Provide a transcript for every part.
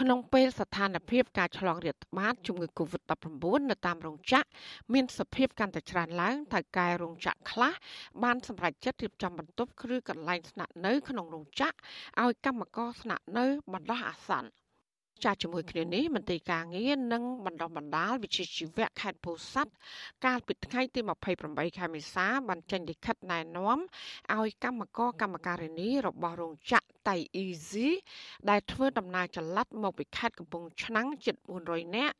ក្នុងពេលស្ថានភាពការឆ្លងរាតត្បាតជំងឺ Covid-19 នៅតាមរោងចក្រមានសភាពកាន់តែច្រើនឡើងថៅកែរោងចក្រខ្លះបានសម្រេចចិត្តរៀបចំបន្ទប់ឬកន្លែងស្នាក់នៅក្នុងរោងចក្រឲ្យកម្មករស្នាក់នៅបណ្ដោះអាសន្នចាស់ជាមួយគ្នានេះមន្ត្រីការងារនិងបណ្ដុះបណ្ដាលវិជ្ជាជីវៈខេត្តពោធិ៍សាត់កាលពីថ្ងៃទី28ខែមេសាបានចេញលិខិតណែនាំឲ្យកម្មករកម្មការិនីរបស់រោងចក្រ តៃអ៊ីស៊ីដែលធ្វើដំណើរចល័តមកពីខេត្តកំពង់ឆ្នាំងជិត400នាក់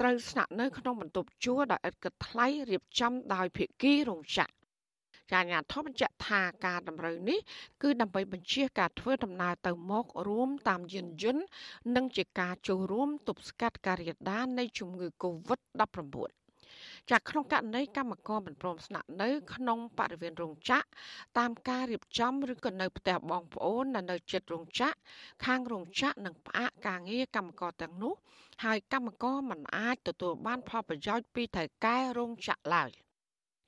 ត្រូវស្នាក់នៅក្នុងបន្ទប់ជួលដោយឥតគិតថ្លៃរៀបចំដោយភាគីរោងចក្រចាអាញាធិបបញ្ជាក់ថាការតម្រូវនេះគឺដើម្បីបញ្ជាការធ្វើដំណើរទៅមករួមតាមយានយន្តនិងជាការចូលរួមទប់ស្កាត់ការរាលដាលនៃជំងឺ Covid-19 ចាក្នុងករណីកម្មករមិនព្រមស្នាក់នៅ ក្នុងបរិវេណរោងចក្រតាមការរៀបចំឬក៏នៅផ្ទះបងប្អូននៅនៅជិតរោងចក្រខាងរោងចក្រនឹងផ្អាកការងារកម្មករទាំងនោះ ហើយកម្មករមិនអាចទទួលបានផលប្រយោជន៍ពីថៅកែរោងចក្រឡើយ។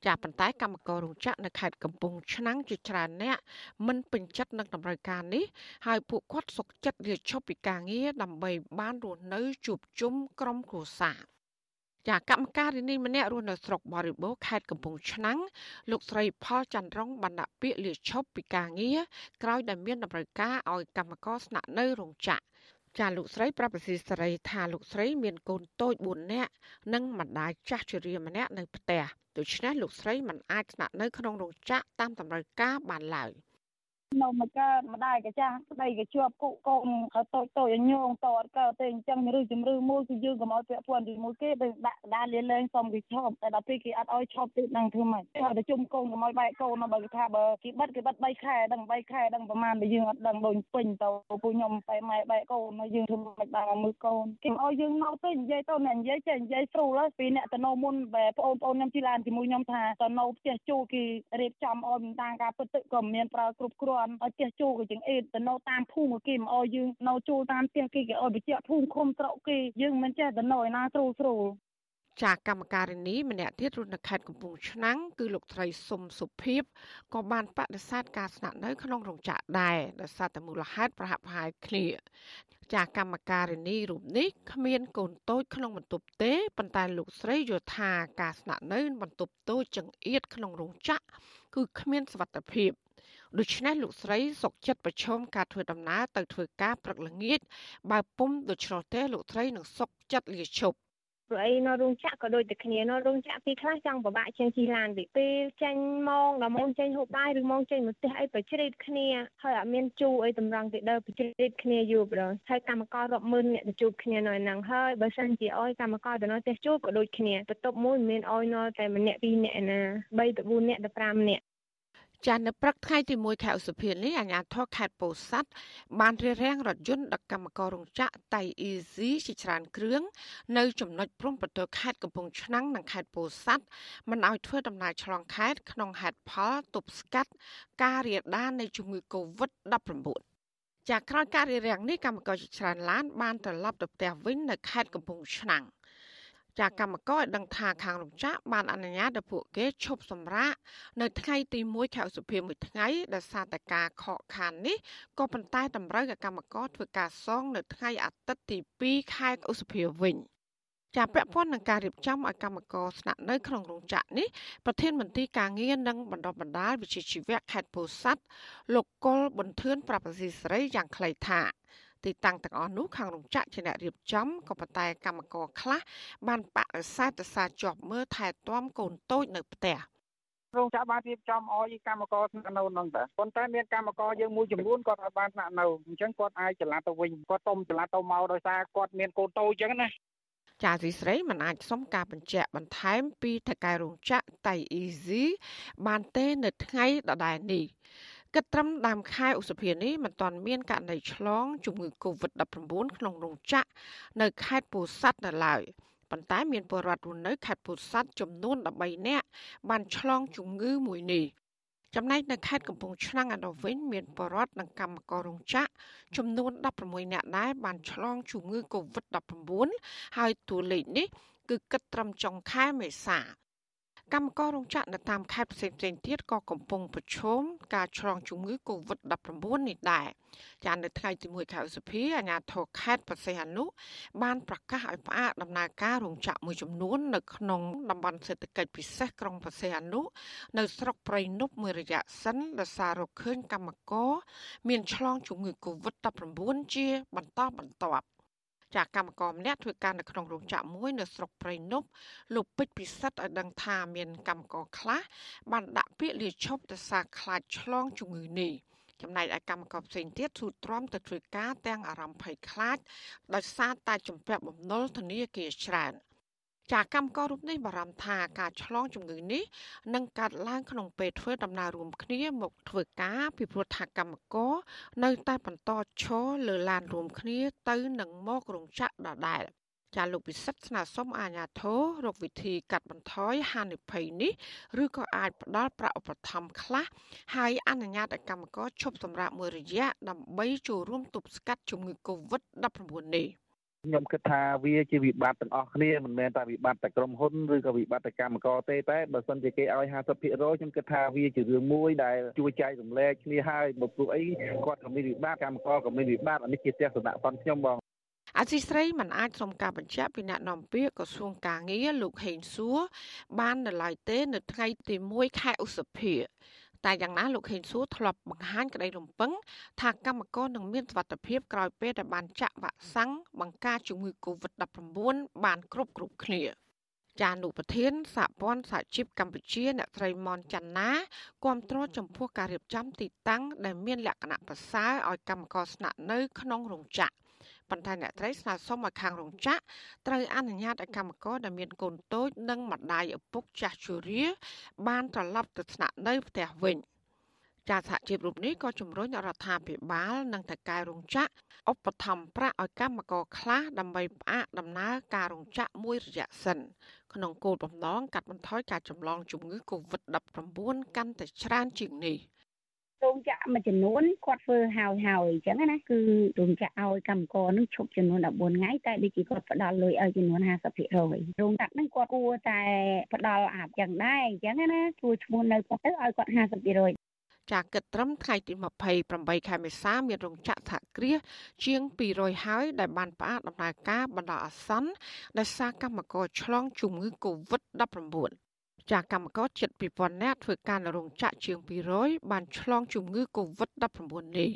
ចាប៉ុន្តែកម្មកររោងចក្រនៅខេត្តកំពង់ឆ្នាំងជាច្រើនអ្នកមិនពេញចិត្តនឹងតម្រូវការនេះហើយពួកគាត់សុកចិត្តលាឈប់ពីការងារដើម្បីបានរស់នៅជួបជុំក្រុមគ្រួសារ ចាកម្មការនេះម្នាក់រស់នៅស្រុកបរិបូរខេត្តកំពង់ឆ្នាំងលោកស្រីផលច័ន្ទរងបានដាក់ពាក្យលាឈប់ពីការងារក្រោយដែលមានតម្រូវការឲ្យកម្មករស្នាក់នៅរោងចក្រចាលោកស្រីប្រាប់ប្រសិទ្ធសេរីថាលោកស្រីមានកូនតូច4នាក់និងម្ដាយចាស់ជរាម្នាក់នៅផ្ទះដូច្នេះលោកស្រីមិនអាចស្នាក់នៅក្នុងរោងចក្រតាមតម្រូវការបានឡើយ។ នៅមកកើម្ដាយក៏ចាស់ប្តីក៏ជាប់គុកកូនតូចតូចញងតអត់កើតទេអញ្ចឹងឬជំរឿមួយគឺយើងកុំឲ្យពាក់ព័ន្ធជាមួយគេទៅដាក់ដាលាលែងសុំគេឈប់តែដល់ពេលគេអត់ឲ្យឈប់ទៀតនឹងធ្វើម៉េចហើយទៅជុំកូនកុំឲ្យបែកកូនបើគេថាបើគេបិទគេបិទ3ខែដឹង3ខែដឹងប្រហែលដែលយើងអត់ដឹងដូចពេញទៅពួកខ្ញុំតែម៉ែបែកកូនហើយយើងធ្វើមិនបានមើលកូនគេឲ្យយើងនៅទៅនិយាយទៅអ្នកនិយាយចេះនិយាយស្រួលពីអ្នកទៅនៅមុនបែបងប្អូនខ្ញុំជិះឡានជាមួយខ្ញុំថាទៅនៅផ្ទះជួគេរៀបចំឲ្យមិនតាមការពិតទឹកក៏មានប្រើគ្រប់គ្រាន់ឲ្យផ្ទះជួក៏ជាងអេតទៅនៅតាមភូមិគេមិនអោយយើងនៅជួលតាមផ្ទះគេគេអោយបញ្ជាក់ភូមិឃុំស្រុកគេយើងមិនចេះទៅនៅឯណាស្រួលស្រួលចាកម្មការនីម្នាក់ទៀតរស់នៅខេត្តកំពង់ឆ្នាំងគឺលោកត្រីសុំសុភីបក៏បានបដិសេធការស្នាក់នៅក្នុងរោងចក្រដែរដោយសារតែមូលហេតុប្រហាក់ប្រហែលគ្នាចាកម្មការនីរូបនេះគ្មានកូនតូចក្នុងបន្ទប់ទេប៉ុន្តែលោកស្រីយល់ថាការស្នាក់នៅបន្ទប់តូចចង្អៀតក្នុងរោងចក្រគឺគ្មានសុវត្ថិភាព ដូច្នេះលោកស្រីសុកចិត្តប្រឈមការធ្វើដំណើរទៅធ្វើការព្រឹកល្ងាចបើពុំដូច្នោះទេលោកស្រីនឹងសុកចិត្តលាឈប់ព្រោះអីនៅរោងចក្រក៏ដូចតែគ្នានៅរោងចក្រពីខ្លះចង់ពិបាកជាងជិះឡានតិចពេលចេញម៉ោងដល់ម៉ោងចេញហូបបាយឬម៉ោងចេញមកផ្ទះអីប្រជ្រៀតគ្នាហើយអត់មានជួអីតម្រង់ទីដើប្រជ្រៀតគ្នាយូរប្រហើយកម្មកររាប់ម៉ឺនអ្នកទៅជួបគ្នានៅហ្នឹងហើយបើសិនជាអោយកម្មករទៅនៅផ្ទះជួក៏ដូចគ្នាបន្ទប់មួយមិនមានអោយនៅតែម្នាក់ពីរនាក់ណា3ទៅ4នាក់ទៅ5នាក់ ចានៅព្រឹកថ្ងៃទី1ខែឧសភានេះអាជ្ញាធរខេត្តពោធិ៍សាត់បានរារាំងរថយន្តដឹកកម្មកររោងចក្រតៃអ៊ីស៊ីជាច្រើនគ្រឿងនៅចំណុចព្រំប្រទល់ខេត្តកំពង់ឆ្នាំងនិងខេត្តពោធិ៍សាត់មិនឲ្យធ្វើដំណើរឆ្លងខេត្តក្នុងហេតុផលទប់ស្កាត់ការរាលដាលនៃជំងឺ Covid-19 ចាក្រោយការរារាំងនេះកម្មករជាច្រើនឡានបានត្រឡប់ទៅផ្ទះវិញនៅខេត្តកំពង់ឆ្នាំង ចាកម្មករឲ្យដឹងថាខាងរោងចក្របានអនុញ្ញាតឲ្យពួកគេឈប់សម្រាកនៅថ្ងៃទី1ខែឧសភាមួយថ្ងៃដោយសារតែការខកខាននេះក៏ប៉ុន្តែតម្រូវឲ្យកម្មករធ្វើការសងនៅថ្ងៃអាទិត្យទី2ខែឧសភាវិញជាពាក់ព័ន្ធនឹងការរៀបចំឲ្យកម្មករស្នាក់នៅក្នុងរោងចក្រនេះប្រធានមន្ត្រីការងារនិងបណ្ដុះបណ្ដាលវិជ្ជាជីវៈខេត្តពោធិ៍សាត់លោកកុលប៊ុនធឿនប្រាប់អាស៊ីសេរីយ៉ាងខ្លីថា ទីតាំងទាំងអស់នោះខាងរោងចក្រជាអ្នករៀបចំក៏ប៉ុន្តែកម្មករខ្លះបានបដិសេធទៅសារជាប់មើលថែទាំកូនតូចនៅផ្ទះរោងចក្របានរៀបចំឲ្យកម្មករស្នាក់នៅនឹងតែប៉ុន្តែមានកម្មករយើងមួយចំនួនគាត់អាចបានស្នាក់នៅអញ្ចឹងគាត់អាចចល័តទៅវិញគាត់តុំចល័តទៅមកដោយសារគាត់មានកូនតូចអញ្ចឹងណាចាស៊ីស្រីមិនអាចសុំការបញ្ជាក់បន្ថែមពីថកែរោងចក្រតៃអ៊ីស៊ីបានទេនៅថ្ងៃដដែលនេះ គិតត្រឹមដើមខែឧសភានេះមិនទាន់មានករណីឆ្លងជំងឺ Covid-19 ក្នុងរោងចក្រនៅខេត្តពោធិ៍សាត់នៅឡើយប៉ុន្តែមានពលរដ្ឋរស់នៅខេត្តពោធិ៍សាត់ចំនួន13នាក់បានឆ្លងជំងឺមួយនេះចំណែកនៅខេត្តកំពង់ឆ្នាំងឯនោះវិញមានពលរដ្ឋនិងកម្មកររោងចក្រចំនួន16នាក់ដែរបានឆ្លងជំងឺ Covid-19 ហើយតួលេខនេះគឺគិតត្រឹមចុងខែមេសា កម្មកររោងចក្រនៅតាមខេត្តផ្សេងៗទៀតក៏កំពុងប្រឈមការឆ្លងជំងឺ Covid-19 នេះដែរចានៅថ្ងៃទី1ខែឧសភាអាជ្ញាធរខេត្តបរសេះអនុបានប្រកាសឲ្យផ្អាកដំណើរការរោងចក្រមួយចំនួននៅក្នុងតំបន់សេដ្ឋកិច្ចពិសេសក្រុងបរសេះអនុនៅស្រុកព្រៃនប់មួយរយៈសិនដោយសាររកឃើញកម្មករមានឆ្លងជំងឺ Covid-19 ជាបន្តបន្ទាប់ ចាកម្មករម្នាក់ធ្វើការនៅក្នុងរោងចក្រមួយនៅស្រុកព្រៃនប់លោកពេជ្រពិសិដ្ឋឲ្យដឹងថាមានកម្មករខ្លះបានដាក់ពាក្យលាឈប់ទៅសារខ្លាចឆ្លងជំងឺនេះចំណែកឯកម្មករផ្សេងទៀតស៊ូទ្រាំទៅធ្វើការទាំងអារម្មណ៍ភ័យខ្លាចដោយសារតែជំពាក់បំណុលធនាគារច្រើន។ ចាកម្មកររូបនេះបារម្ភថាការឆ្លងជំងឺនេះនឹងកើតឡើងក្នុងពេលធ្វើដំណើររួមគ្នាមកធ្វើការពីព្រោះថាកម្មករនៅតែបន្តឈរលើឡានរួមគ្នាទៅនឹងមករោងចក្រដដែលចាលោកពិសិដ្ឋស្នើសុំអាជ្ញាធររកវិធីកាត់បន្ថយហានិភ័យនេះឬក៏អាចផ្ដល់ប្រាក់ឧបត្ថម្ភខ្លះហើយអនុញ្ញាតឲ្យកម្មករឈប់សម្រាកមួយរយៈដើម្បីចូលរួមទប់ស្កាត់ជំងឺ Covid-19 នេះ។ ខ្ញុំគិតថាវាជាវិបត្តិទាំងអស់គ្នាមិនមែនតែវិបត្តិតែក្រុមហ៊ុនឬក៏វិបត្តិតែកម្មករទេតែបើសិនជាគេឲ្យ50%ខ្ញុំគិតថាវាជារឿងមួយដែលជួយចែករំលែកគ្នាហើយបើព្រោះអីគាត់ក៏មានវិបត្តិកម្មករក៏មានវិបត្តិអានេះជាទស្សនៈរបស់ខ្ញុំបងអសីស្រីមិនអាចសុំការបញ្ជាក់ពីអ្នកនាំពាក្យក្រសួងកាងារលោកហេងសួរបាននៅឡើយទេ នៅថ្ងៃទី1ខែឧសភា តែយ៉ាងណាលោកខេងសួរធ្លាប់បង្ហាញក្តីរំពឹងថាកម្មករនឹងមានសុវត្ថិភាពក្រោយពេលដែលបានចាក់វ៉ាក់សាំងបង្ការជំងឺ Covid-19 បានគ្រប់គ្រប់គ្នាចានុប្រធានសហព័ន្ធសហជីពកម្ពុជាអ្នកត្រីមនច័ន្ទណាគាំទ្រចំពោះការរៀបចំទីតាំងដែលមានលក្ខណៈប្រសើរឲ្យកម្មករស្នាក់នៅក្នុងរោងចក្រ ប៉ុន្តែអ្នកត្រីស្នើសុំឲ្យខាងរោងចក្រត្រូវអនុញ្ញាតឲ្យកម្មករដែលមានកូនតូចនិងម្ដាយឪពុកចាស់ជរាបានត្រឡប់ទៅស្នាក់នៅផ្ទះវិញចាសហជីពរូបនេះក៏ជំរុញរដ្ឋាភិបាលនិងថៅកែរោងចក្រឧបត្ថម្ភប្រាក់ឲ្យកម្មករខ្លះដើម្បីផ្អាកដំណើរការរោងចក្រមួយរយៈសិនក្នុងគោលបំណងកាត់បន្ថយការចម្លងជំងឺ Covid-19 កាន់តែច្រើនជាងនេះ។ រោងចក្រមួយចំនួនគាត់ធ្វើហើយហើយអញ្ចឹងណាគឺរោងចក្រឲ្យកម្មករនឹងឈប់ចំនួន14ថ្ងៃតែដូចជាគាត់ផ្ដល់លុយឲ្យចំនួន50%រោងចក្រហ្នឹងគាត់គួរតែផ្ដល់អាប់ចឹងដែរអញ្ចឹងណាគួរឈ្មោះនៅគាត់ទៅឲ្យគាត់50%ចាគិតត្រឹមថ្ងៃទី28ខែមេសាមានរោងចក្រសហគ្រាសជាង200ហើយដែលបានផ្អាកដំណើរការបណ្ដោះអាសន្នដោយសារកម្មករឆ្លងជំងឺ Covid-19 ចាកម្មករជិត2000នាក់ធ្វើការនៅរោងចក្រជាង200បានឆ្លងជំងឺ Covid-19 នេះ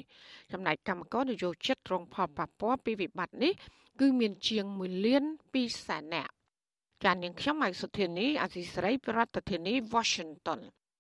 ចំណែកកម្មករនយោជិតរងផលប៉ះពាល់ពីវិបត្តិនេះគឺមានជាង1លាន2សែននាក់ចានាងខ្ញុំម៉ៃសុធានីអសីស្រីប្រធានាធិបតី Washington